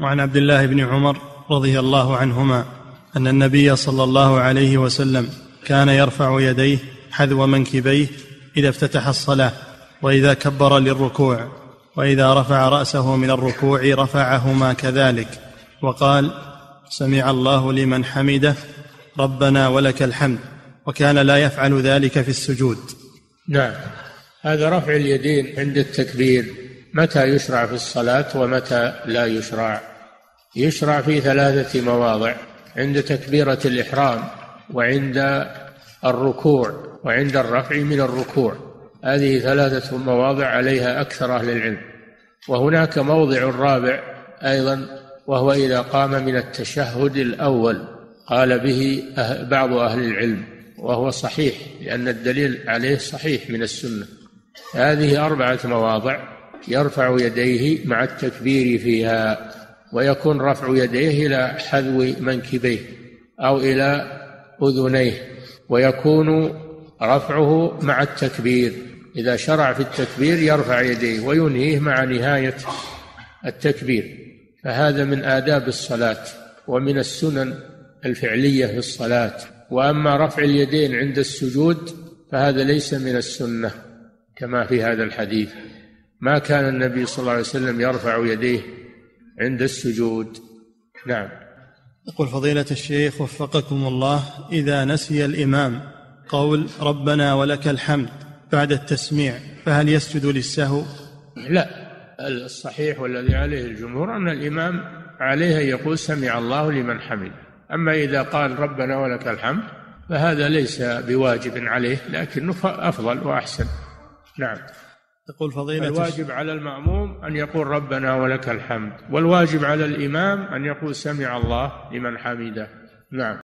وعن عبد الله بن عمر رضي الله عنهما أن النبي صلى الله عليه وسلم كان يرفع يديه حذو منكبيه إذا افتتح الصلاة وإذا كبر للركوع وإذا رفع رأسه من الركوع رفعهما كذلك وقال سمع الله لمن حمده ربنا ولك الحمد وكان لا يفعل ذلك في السجود. نعم. هذا رفع اليدين عند التكبير. متى يشرع في الصلاة ومتى لا يشرع؟ يشرع في ثلاثة مواضع عند تكبيرة الإحرام وعند الركوع وعند الرفع من الركوع. هذه ثلاثة مواضع عليها أكثر أهل العلم. وهناك موضع رابع أيضا وهو إذا قام من التشهد الأول. قال به أه- بعض أهل العلم وهو صحيح لأن الدليل عليه صحيح من السنة. هذه أربعة مواضع. يرفع يديه مع التكبير فيها ويكون رفع يديه إلى حذو منكبيه أو إلى أذنيه ويكون رفعه مع التكبير. إذا شرع في التكبير يرفع يديه وينهيه مع نهاية التكبير. فهذا من آداب الصلاة ومن السنن الفعلية في الصلاة. وأما رفع اليدين عند السجود فهذا ليس من السنة كما في هذا الحديث. ما كان النبي صلى الله عليه وسلم يرفع يديه عند السجود. نعم. يقول فضيلة الشيخ وفقكم الله إذا نسي الإمام قول ربنا ولك الحمد بعد التسميع فهل يسجد للسهو؟ لا. الصحيح والذي عليه الجمهور أن الإمام عليه أن يقول سمع الله لمن حمد أما إذا قال ربنا ولك الحمد فهذا ليس بواجب عليه لكنه أفضل وأحسن. نعم. تقول فضيلة الواجب على المأموم أن يقول ربنا ولك الحمد والواجب على الإمام أن يقول سمع الله لمن حمده. نعم.